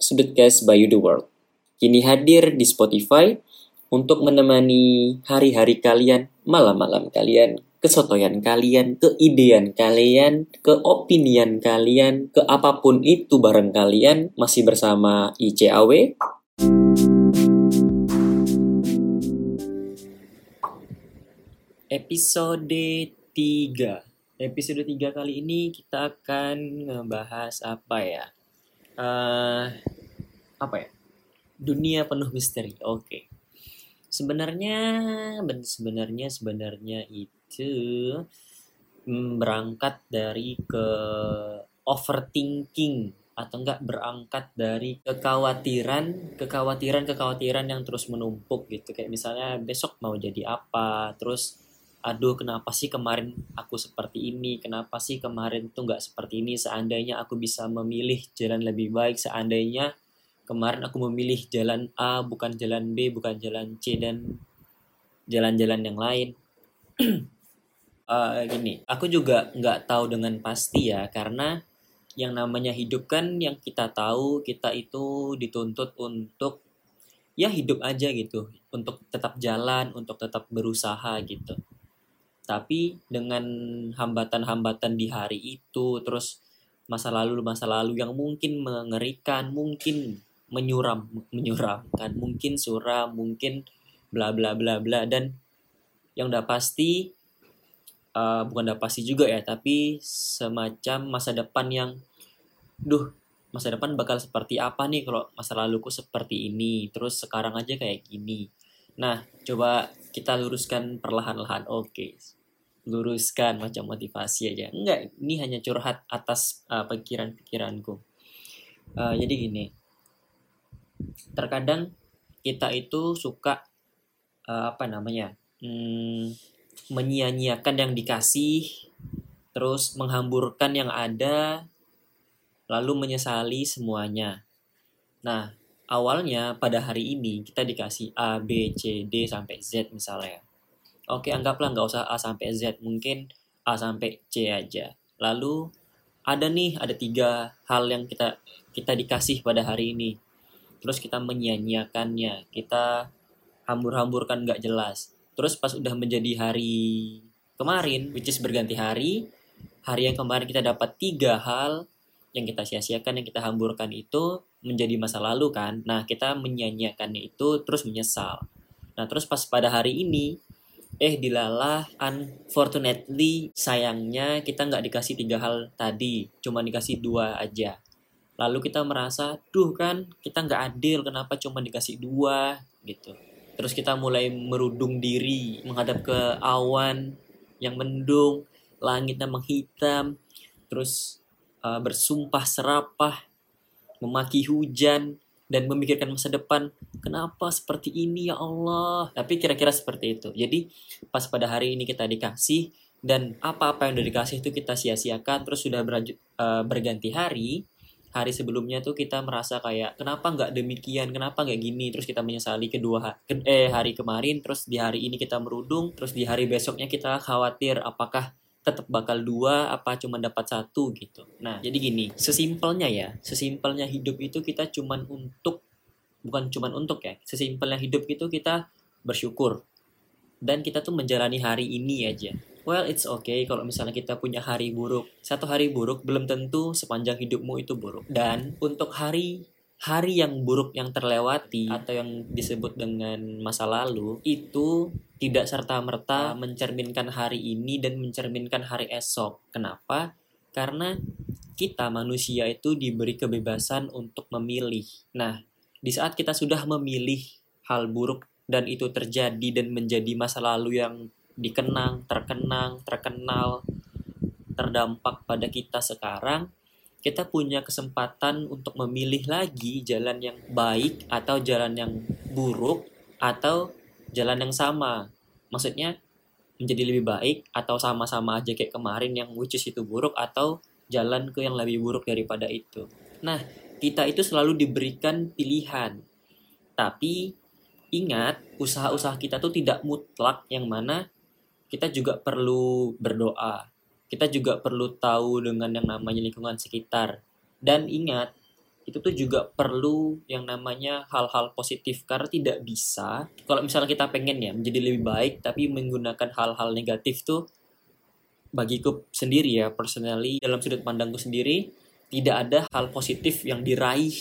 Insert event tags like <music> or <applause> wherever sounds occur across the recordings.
Sudutcast by You The World. Kini hadir di Spotify untuk menemani hari-hari kalian, malam-malam kalian, kesotoyan kalian, keidean kalian, keopinian kalian, ke apa pun itu bareng kalian masih bersama ICAW. Episode 3. Episode 3 kali ini kita akan ngebahas apa ya? Eh apa ya? Dunia penuh misteri. Oke. Sebenarnya ben- sebenarnya sebenarnya itu mm, berangkat dari ke overthinking atau enggak berangkat dari kekhawatiran kekhawatiran kekhawatiran yang terus menumpuk gitu kayak misalnya besok mau jadi apa terus aduh kenapa sih kemarin aku seperti ini? Kenapa sih kemarin tuh nggak seperti ini? Seandainya aku bisa memilih jalan lebih baik seandainya kemarin aku memilih jalan A bukan jalan B bukan jalan C dan jalan-jalan yang lain. <clears throat> Eh, gini aku juga nggak tahu dengan pasti ya karena yang namanya hidup kan yang kita tahu kita itu dituntut untuk ya hidup aja gitu untuk tetap jalan untuk tetap berusaha gitu tapi dengan hambatan-hambatan di hari itu terus masa lalu masa lalu yang mungkin mengerikan mungkin menyuram menyuramkan mungkin suram mungkin bla bla bla bla. Dan yang udah pasti eh, bukan udah pasti juga ya tapi semacam masa depan yang duh masa depan bakal seperti apa nih kalau masa laluku seperti ini? Terus sekarang aja kayak gini. Nah coba kita luruskan perlahan-lahan. Oke luruskan macam motivasi aja. Enggak ini hanya curhat atas uh, pikiran-pikiranku. Uh, jadi gini terkadang kita itu suka uh, apa namanya hmm, menyia-nyiakan yang dikasih terus menghamburkan yang ada lalu menyesali semuanya. Nah awalnya pada hari ini kita dikasih A, B, C, D sampai Z misalnya. Oke, anggaplah nggak usah A sampai Z, mungkin A sampai C aja. Lalu ada nih, ada tiga hal yang kita kita dikasih pada hari ini. Terus kita menyia-nyiakannya, kita hambur-hamburkan nggak jelas. Terus pas udah menjadi hari kemarin, which is berganti hari, hari yang kemarin kita dapat tiga hal yang kita sia-siakan, yang kita hamburkan itu menjadi masa lalu kan. Nah, kita menyanyiakannya itu terus menyesal. Nah, terus pas pada hari ini, eh dilalah unfortunately sayangnya kita nggak dikasih tiga hal tadi, cuma dikasih dua aja. Lalu kita merasa, duh kan kita nggak adil, kenapa cuma dikasih dua gitu. Terus kita mulai merudung diri, menghadap ke awan yang mendung, langitnya menghitam, terus uh, bersumpah serapah memaki hujan dan memikirkan masa depan kenapa seperti ini ya Allah? Tapi kira-kira seperti itu. Jadi pas pada hari ini kita dikasih dan apa-apa yang udah dikasih itu kita sia-siakan. Terus sudah berlanjut eh, berganti hari hari sebelumnya tuh kita merasa kayak kenapa nggak demikian? Kenapa nggak gini? Terus kita menyesali kedua ha- ke- eh hari kemarin. Terus di hari ini kita merudung terus di hari besoknya kita khawatir apakah tetap bakal dua apa cuma dapat satu gitu. Nah, jadi gini, sesimpelnya ya, sesimpelnya hidup itu kita cuman untuk bukan cuman untuk ya, sesimpelnya hidup itu kita bersyukur dan kita tuh menjalani hari ini aja. Well, it's okay kalau misalnya kita punya hari buruk. Satu hari buruk belum tentu sepanjang hidupmu itu buruk. Dan untuk hari hari yang buruk yang terlewati atau yang disebut dengan masa lalu itu tidak serta-merta mencerminkan hari ini dan mencerminkan hari esok. Kenapa? Karena kita manusia itu diberi kebebasan untuk memilih. Nah, di saat kita sudah memilih hal buruk dan itu terjadi dan menjadi masa lalu yang dikenang, terkenang, terkenal, terdampak pada kita sekarang, kita punya kesempatan untuk memilih lagi jalan yang baik atau jalan yang buruk atau jalan yang sama. Maksudnya menjadi lebih baik atau sama-sama aja kayak kemarin yang which is itu buruk atau jalan ke yang lebih buruk daripada itu. Nah, kita itu selalu diberikan pilihan. Tapi ingat, usaha-usaha kita tuh tidak mutlak yang mana kita juga perlu berdoa. Kita juga perlu tahu dengan yang namanya lingkungan sekitar. Dan ingat, itu tuh juga perlu yang namanya hal-hal positif karena tidak bisa kalau misalnya kita pengen ya menjadi lebih baik tapi menggunakan hal-hal negatif tuh bagiku sendiri ya personally dalam sudut pandangku sendiri tidak ada hal positif yang diraih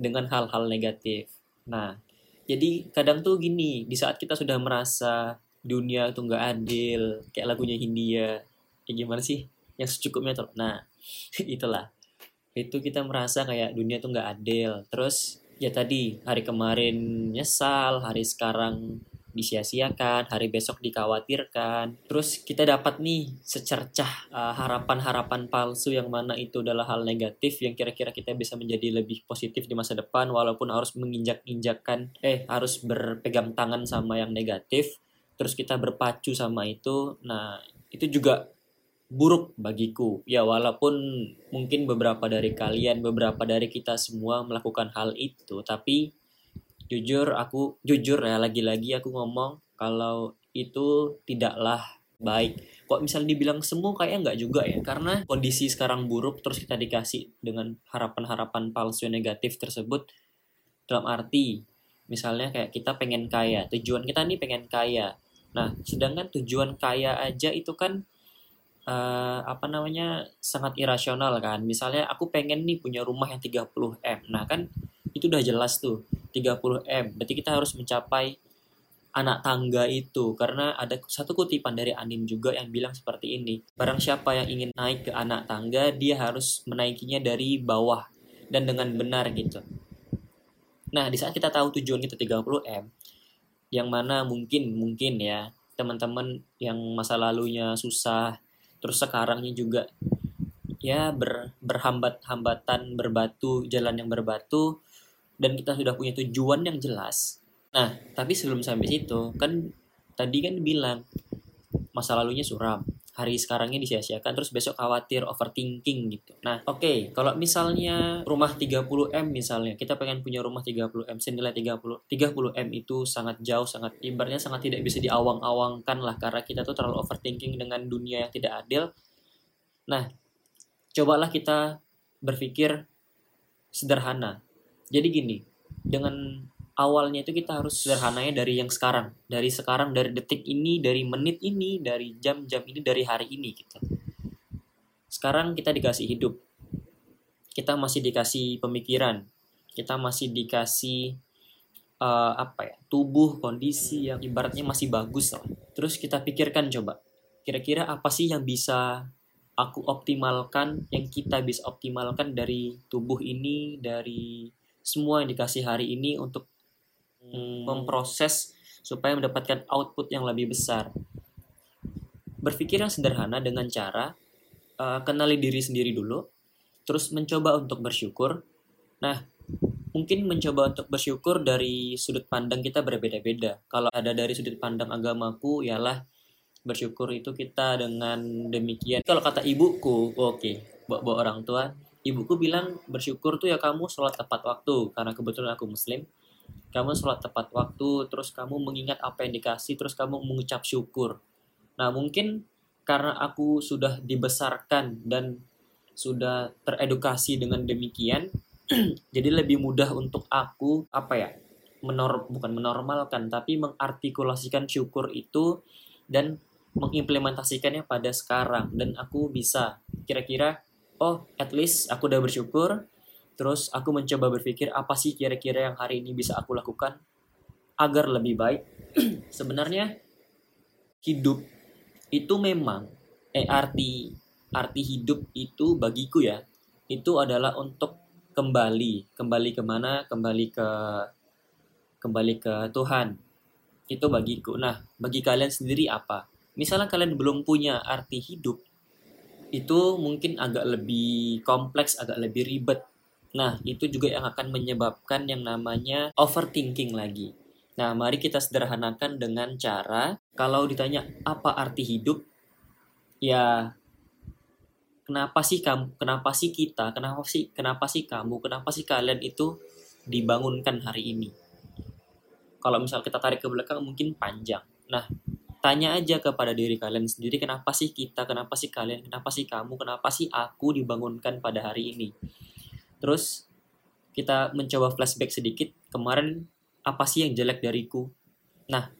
dengan hal-hal negatif. Nah, jadi kadang tuh gini, di saat kita sudah merasa dunia itu nggak adil, kayak lagunya Hindia, kayak gimana sih? Yang secukupnya tuh. Nah, <laughs> itulah. Itu kita merasa kayak dunia tuh nggak adil. Terus ya tadi hari kemarin nyesal hari sekarang disia-siakan hari besok dikhawatirkan. Terus kita dapat nih secercah uh, harapan-harapan palsu yang mana itu adalah hal negatif yang kira-kira kita bisa menjadi lebih positif di masa depan walaupun harus menginjak-injakkan eh harus berpegang tangan sama yang negatif. Terus kita berpacu sama itu. Nah itu juga buruk bagiku. Ya walaupun mungkin beberapa dari kalian, beberapa dari kita semua melakukan hal itu, tapi jujur aku jujur ya lagi-lagi aku ngomong kalau itu tidaklah baik. Kok misalnya dibilang semua kayak nggak juga ya, karena kondisi sekarang buruk terus kita dikasih dengan harapan-harapan palsu negatif tersebut dalam arti misalnya kayak kita pengen kaya, tujuan kita nih pengen kaya. Nah, sedangkan tujuan kaya aja itu kan uh, apa namanya sangat irasional kan. Misalnya aku pengen nih punya rumah yang 30M. Nah, kan itu udah jelas tuh 30M. Berarti kita harus mencapai anak tangga itu karena ada satu kutipan dari Anin juga yang bilang seperti ini. Barang siapa yang ingin naik ke anak tangga, dia harus menaikinya dari bawah dan dengan benar gitu. Nah, di saat kita tahu tujuan kita 30M, yang mana mungkin mungkin ya teman-teman yang masa lalunya susah terus sekarangnya juga ya ber, berhambat-hambatan berbatu jalan yang berbatu dan kita sudah punya tujuan yang jelas. Nah tapi sebelum sampai situ kan tadi kan bilang masa lalunya suram hari sekarangnya disia-siakan terus besok khawatir overthinking gitu. Nah, oke, okay, kalau misalnya rumah 30M misalnya, kita pengen punya rumah 30M senilai 30 30M itu sangat jauh, sangat ibaratnya sangat tidak bisa diawang-awangkan lah karena kita tuh terlalu overthinking dengan dunia yang tidak adil. Nah, cobalah kita berpikir sederhana. Jadi gini, dengan awalnya itu kita harus sederhananya dari yang sekarang. Dari sekarang dari detik ini dari menit ini dari jam-jam ini dari hari ini gitu. Sekarang kita dikasih hidup. Kita masih dikasih pemikiran. Kita masih dikasih uh, apa ya tubuh kondisi yang ibaratnya masih bagus lah. Terus kita pikirkan coba kira-kira apa sih yang bisa aku optimalkan yang kita bisa optimalkan dari tubuh ini dari semua yang dikasih hari ini untuk hmm. memproses supaya mendapatkan output yang lebih besar. Berpikir yang sederhana dengan cara uh, kenali diri sendiri dulu, terus mencoba untuk bersyukur. Nah, mungkin mencoba untuk bersyukur dari sudut pandang kita berbeda-beda. Kalau ada dari sudut pandang agamaku, ialah bersyukur itu kita dengan demikian. Kalau kata ibuku, oke, okay, bawa orang tua, ibuku bilang bersyukur tuh ya kamu sholat tepat waktu karena kebetulan aku muslim kamu sholat tepat waktu, terus kamu mengingat apa yang dikasih, terus kamu mengucap syukur. Nah mungkin karena aku sudah dibesarkan dan sudah teredukasi dengan demikian, <clears throat> jadi lebih mudah untuk aku apa ya menor bukan menormalkan tapi mengartikulasikan syukur itu dan mengimplementasikannya pada sekarang dan aku bisa kira-kira oh at least aku udah bersyukur Terus aku mencoba berpikir apa sih kira-kira yang hari ini bisa aku lakukan agar lebih baik. <clears throat> Sebenarnya hidup itu memang eh arti arti hidup itu bagiku ya itu adalah untuk kembali kembali ke mana kembali ke kembali ke Tuhan. Itu bagiku. Nah bagi kalian sendiri apa? Misalnya kalian belum punya arti hidup itu mungkin agak lebih kompleks agak lebih ribet Nah, itu juga yang akan menyebabkan yang namanya overthinking lagi. Nah, mari kita sederhanakan dengan cara kalau ditanya apa arti hidup, ya kenapa sih kamu, kenapa sih kita, kenapa sih, kenapa sih kamu, kenapa sih kalian itu dibangunkan hari ini? Kalau misal kita tarik ke belakang mungkin panjang. Nah, tanya aja kepada diri kalian sendiri kenapa sih kita, kenapa sih kalian, kenapa sih kamu, kenapa sih aku dibangunkan pada hari ini? Terus kita mencoba flashback sedikit kemarin apa sih yang jelek dariku? Nah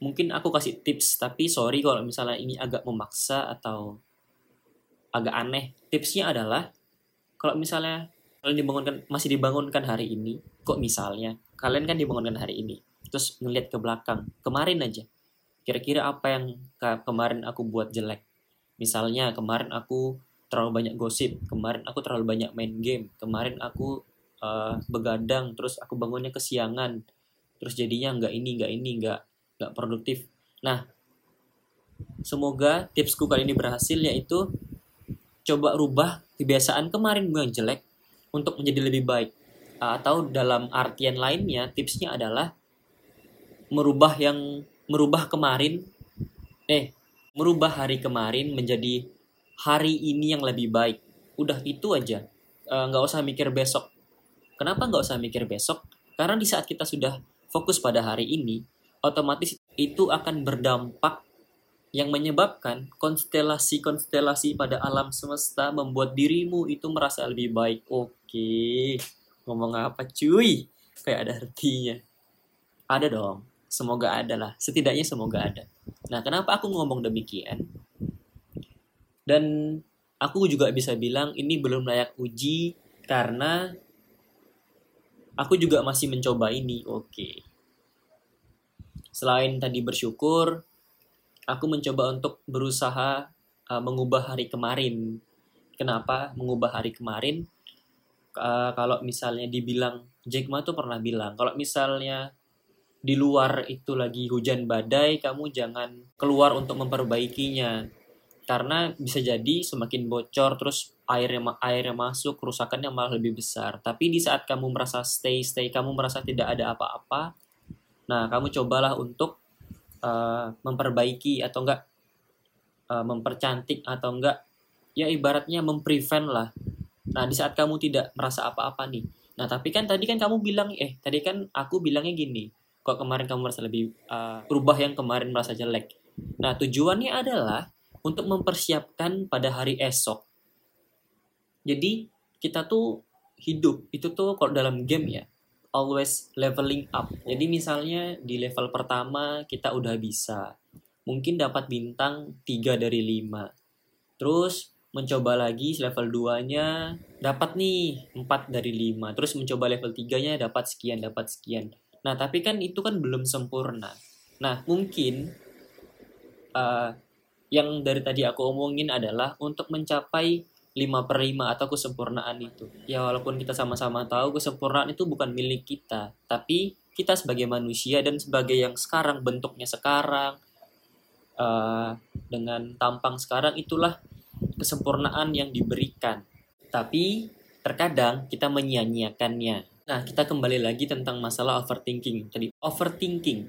mungkin aku kasih tips tapi sorry kalau misalnya ini agak memaksa atau agak aneh. Tipsnya adalah kalau misalnya kalian dibangunkan masih dibangunkan hari ini kok misalnya kalian kan dibangunkan hari ini terus ngeliat ke belakang kemarin aja kira-kira apa yang ke kemarin aku buat jelek? Misalnya kemarin aku terlalu banyak gosip. Kemarin aku terlalu banyak main game. Kemarin aku uh, begadang terus aku bangunnya kesiangan. Terus jadinya nggak ini nggak ini nggak nggak produktif. Nah semoga tipsku kali ini berhasil yaitu coba rubah kebiasaan kemarin gue yang jelek untuk menjadi lebih baik. Atau dalam artian lainnya tipsnya adalah merubah yang merubah kemarin eh merubah hari kemarin menjadi hari ini yang lebih baik udah itu aja nggak uh, usah mikir besok Kenapa nggak usah mikir besok? Karena di saat kita sudah fokus pada hari ini, otomatis itu akan berdampak yang menyebabkan konstelasi-konstelasi pada alam semesta membuat dirimu itu merasa lebih baik. Oke, ngomong apa cuy? Kayak ada artinya. Ada dong, semoga ada lah. Setidaknya semoga ada. Nah, kenapa aku ngomong demikian? Dan aku juga bisa bilang ini belum layak uji karena aku juga masih mencoba ini. Oke. Selain tadi bersyukur, aku mencoba untuk berusaha uh, mengubah hari kemarin. Kenapa mengubah hari kemarin? Uh, kalau misalnya dibilang Jack Ma tuh pernah bilang, kalau misalnya di luar itu lagi hujan badai, kamu jangan keluar untuk memperbaikinya karena bisa jadi semakin bocor terus airnya airnya masuk kerusakannya malah lebih besar. Tapi di saat kamu merasa stay stay kamu merasa tidak ada apa-apa nah kamu cobalah untuk uh, memperbaiki atau enggak uh, mempercantik atau enggak ya ibaratnya memprevent lah. Nah di saat kamu tidak merasa apa-apa nih nah tapi kan tadi kan kamu bilang eh tadi kan aku bilangnya gini kok kemarin kamu merasa lebih uh, berubah yang kemarin merasa jelek? Nah tujuannya adalah untuk mempersiapkan pada hari esok. Jadi kita tuh hidup itu tuh kalau dalam game ya always leveling up. Jadi misalnya di level pertama kita udah bisa mungkin dapat bintang 3 dari 5. Terus mencoba lagi level 2-nya dapat nih 4 dari 5. Terus mencoba level 3-nya dapat sekian, dapat sekian. Nah, tapi kan itu kan belum sempurna. Nah, mungkin uh, yang dari tadi aku omongin adalah untuk mencapai 5 per 5 atau kesempurnaan itu. Ya walaupun kita sama-sama tahu kesempurnaan itu bukan milik kita, tapi kita sebagai manusia dan sebagai yang sekarang bentuknya sekarang uh, dengan tampang sekarang itulah kesempurnaan yang diberikan. Tapi terkadang kita menyia-nyiakannya. Nah, kita kembali lagi tentang masalah overthinking. Tadi overthinking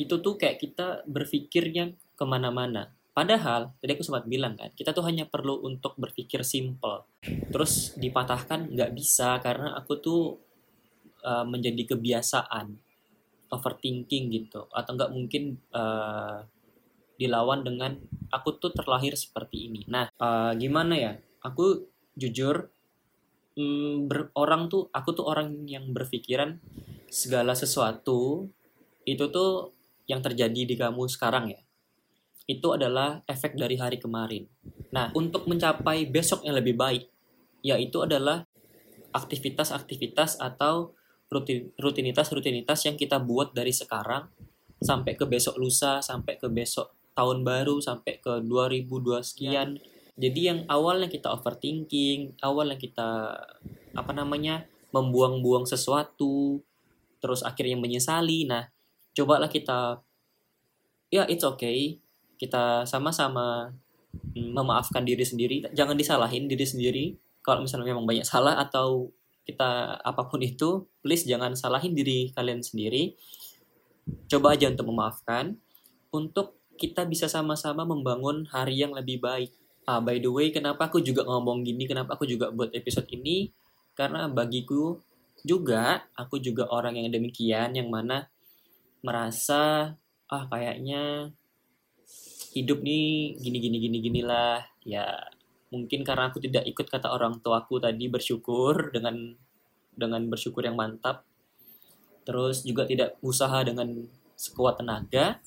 itu tuh kayak kita berpikirnya ke mana-mana Padahal, tadi aku sempat bilang kan, kita tuh hanya perlu untuk berpikir simple. Terus dipatahkan nggak bisa karena aku tuh uh, menjadi kebiasaan overthinking gitu. Atau nggak mungkin uh, dilawan dengan aku tuh terlahir seperti ini. Nah, uh, gimana ya? Aku jujur, mm, ber, orang tuh, aku tuh orang yang berpikiran segala sesuatu itu tuh yang terjadi di kamu sekarang ya itu adalah efek dari hari kemarin. Nah, untuk mencapai besok yang lebih baik, yaitu adalah aktivitas-aktivitas atau rutinitas-rutinitas yang kita buat dari sekarang sampai ke besok lusa, sampai ke besok tahun baru, sampai ke 2002 sekian. Jadi yang awalnya kita overthinking, awalnya kita apa namanya membuang-buang sesuatu, terus akhirnya menyesali. Nah, cobalah kita ya it's okay kita sama-sama mm, memaafkan diri sendiri. Jangan disalahin diri sendiri. Kalau misalnya memang banyak salah atau kita apa pun itu please jangan salahin diri kalian sendiri. Coba aja untuk memaafkan untuk kita bisa sama-sama membangun hari yang lebih baik. Ah by the way kenapa aku juga ngomong gini? Kenapa aku juga buat episode ini? Karena bagiku juga aku juga orang yang demikian yang mana merasa ah kayaknya hidup nih gini gini gini gini lah. Ya mungkin karena aku tidak ikut kata orang tuaku tadi bersyukur dengan dengan bersyukur yang mantap. Terus juga tidak usaha dengan sekuat tenaga.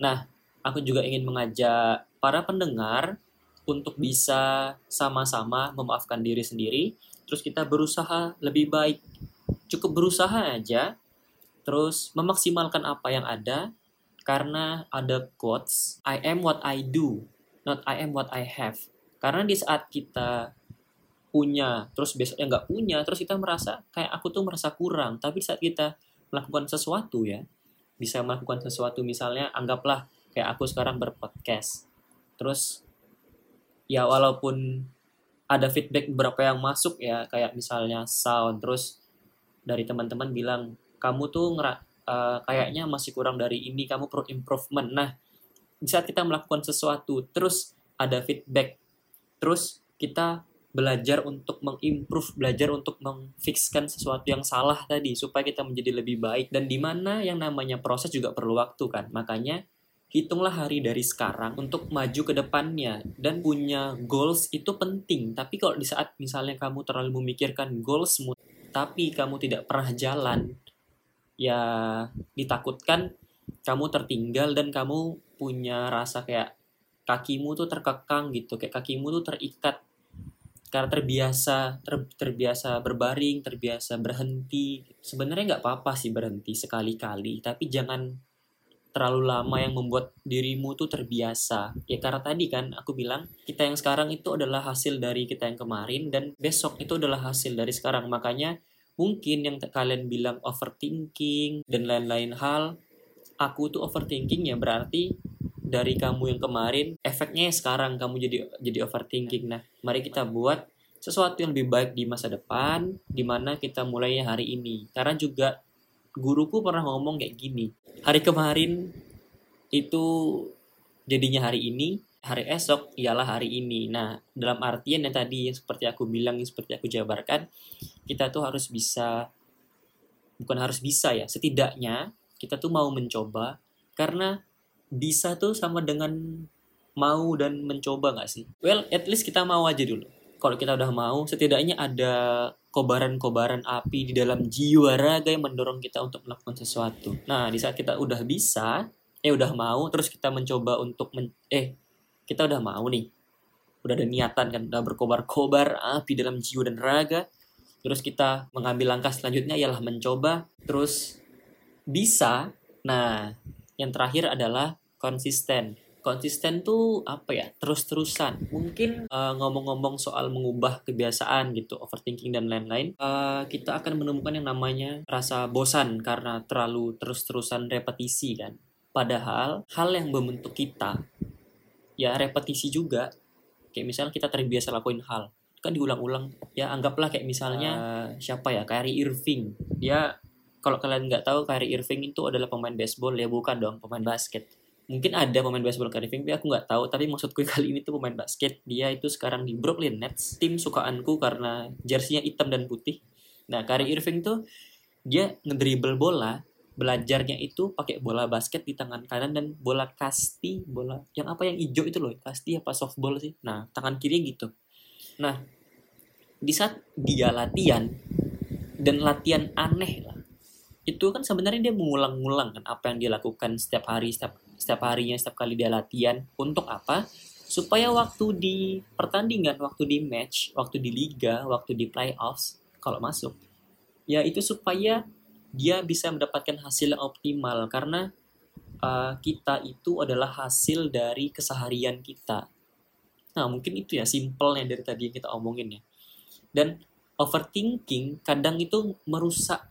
Nah aku juga ingin mengajak para pendengar untuk bisa sama-sama memaafkan diri sendiri. Terus kita berusaha lebih baik. Cukup berusaha aja. Terus memaksimalkan apa yang ada karena ada quotes I am what I do not I am what I have. Karena di saat kita punya terus besoknya nggak punya terus kita merasa kayak aku tuh merasa kurang. Tapi saat kita melakukan sesuatu ya bisa melakukan sesuatu misalnya anggaplah kayak aku sekarang berpodcast. Terus ya walaupun ada feedback beberapa yang masuk ya kayak misalnya sound terus dari teman-teman bilang kamu tuh ngera uh, kayaknya masih kurang dari ini kamu perlu improvement nah di saat kita melakukan sesuatu terus ada feedback terus kita belajar untuk mengimprove, belajar untuk memfixkan sesuatu yang salah tadi supaya kita menjadi lebih baik dan di mana yang namanya proses juga perlu waktu kan. Makanya hitunglah hari dari sekarang untuk maju ke depannya dan punya goals itu penting. Tapi kalau di saat misalnya kamu terlalu memikirkan goalsmu tapi kamu tidak pernah jalan ya ditakutkan kamu tertinggal dan kamu punya rasa kayak kakimu tuh terkekang gitu, kayak kakimu tuh terikat. Karena terbiasa ter, terbiasa berbaring terbiasa berhenti. Sebenarnya nggak apa-apa sih berhenti sekali-kali tapi jangan terlalu lama yang membuat dirimu tuh terbiasa. Ya karena tadi kan aku bilang kita yang sekarang itu adalah hasil dari kita yang kemarin dan besok itu adalah hasil dari sekarang. Makanya mungkin yang kalian bilang overthinking dan lain-lain hal aku tuh overthinking ya berarti dari kamu yang kemarin efeknya sekarang kamu jadi jadi overthinking. Nah mari kita buat sesuatu yang lebih baik di masa depan di mana kita mulainya hari ini. Karena juga guruku pernah ngomong kayak gini hari kemarin itu jadinya hari ini hari esok ialah hari ini nah dalam artian yang tadi yang seperti aku bilang yang seperti aku jabarkan kita tuh harus bisa bukan harus bisa ya setidaknya kita tuh mau mencoba karena bisa tuh sama dengan mau dan mencoba nggak sih? Well, at least kita mau aja dulu. Kalau kita udah mau, setidaknya ada kobaran-kobaran api di dalam jiwa raga yang mendorong kita untuk melakukan sesuatu. Nah, di saat kita udah bisa, eh udah mau, terus kita mencoba untuk men eh kita udah mau nih, udah ada niatan kan, udah berkobar-kobar api dalam jiwa dan raga. Terus kita mengambil langkah selanjutnya ialah mencoba, terus bisa. Nah, yang terakhir adalah konsisten. Konsisten tuh apa ya? Terus-terusan. Mungkin uh, ngomong-ngomong soal mengubah kebiasaan gitu overthinking dan lain-lain uh, kita akan menemukan yang namanya rasa bosan karena terlalu terus-terusan repetisi kan. Padahal hal yang membentuk kita ya repetisi juga. Kayak misalnya kita terbiasa lakuin hal kan diulang-ulang. Ya anggaplah kayak misalnya uh, siapa ya Kyrie Irving. Dia kalau kalian nggak tahu Kyrie Irving itu adalah pemain baseball. Ya bukan dong pemain basket. Mungkin ada pemain baseball Kyrie Irving tapi aku nggak tahu. Tapi maksudku <laughs> kali ini tuh pemain basket. Dia itu sekarang di Brooklyn Nets. Tim sukaanku karena jersinya hitam dan putih. Nah Kyrie Irving tuh dia ngedribble bola belajarnya itu pakai bola basket di tangan kanan dan bola kasti bola yang apa yang hijau itu loh kasti apa softball sih. Nah tangan kiri gitu. Nah di saat dia latihan dan latihan aneh lah itu kan sebenarnya dia mengulang-ulang kan apa yang dia lakukan setiap hari setiap setiap harinya setiap kali dia latihan. Untuk apa? Supaya waktu di pertandingan waktu di match waktu di liga waktu di playoffs kalau masuk ya itu supaya dia bisa mendapatkan hasil yang optimal karena uh, kita itu adalah hasil dari keseharian kita. Nah mungkin itu ya simpelnya dari tadi yang kita omongin ya. Dan overthinking kadang itu merusak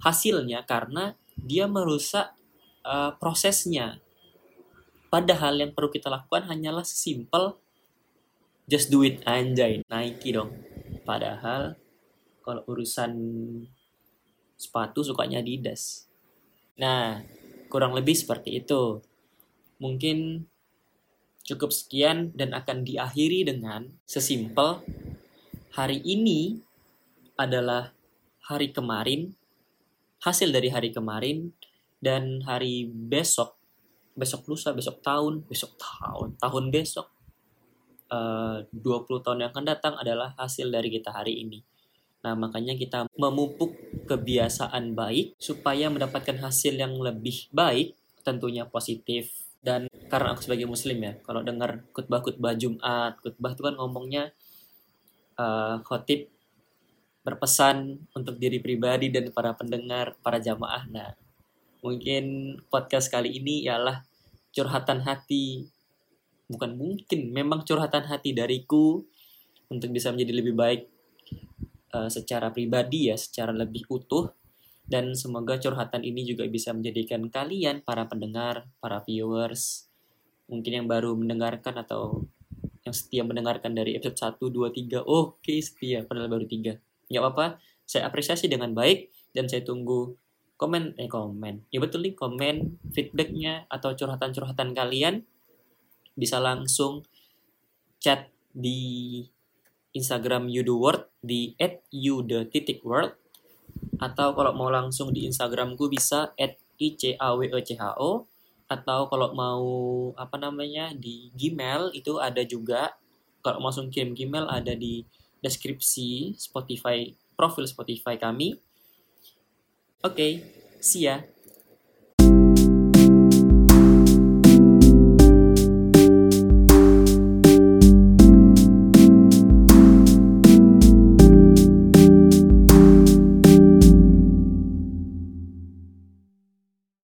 hasilnya karena dia merusak uh, prosesnya. Padahal yang perlu kita lakukan hanyalah sesimpel just do it anjay, Nike dong. Padahal kalau urusan sepatu sukanya Adidas. Nah, kurang lebih seperti itu. Mungkin cukup sekian dan akan diakhiri dengan sesimpel hari ini adalah hari kemarin, hasil dari hari kemarin, dan hari besok besok lusa, besok tahun, besok tahun, tahun besok, eh, uh, 20 tahun yang akan datang adalah hasil dari kita hari ini. Nah, makanya kita memupuk kebiasaan baik supaya mendapatkan hasil yang lebih baik, tentunya positif. Dan karena aku sebagai muslim ya, kalau dengar khutbah-khutbah Jumat, khutbah itu kan ngomongnya uh, khotib berpesan untuk diri pribadi dan para pendengar, para jamaah. Nah, mungkin podcast kali ini ialah curhatan hati bukan mungkin memang curhatan hati dariku untuk bisa menjadi lebih baik uh, secara pribadi ya secara lebih utuh. Dan semoga curhatan ini juga bisa menjadikan kalian para pendengar para viewers mungkin yang baru mendengarkan atau yang setia mendengarkan dari episode 1, 2, 3 oke okay, setia padahal baru 3 nggak apa-apa saya apresiasi dengan baik dan saya tunggu komen eh komen. Ya betul nih komen feedbacknya atau curhatan-curhatan kalian bisa langsung chat di Instagram Word di @yude_world atau kalau mau langsung di Instagramku bisa @icawecho atau kalau mau apa namanya di Gmail itu ada juga kalau langsung kirim Gmail ada di deskripsi Spotify profil Spotify kami. Oke, okay, see ya.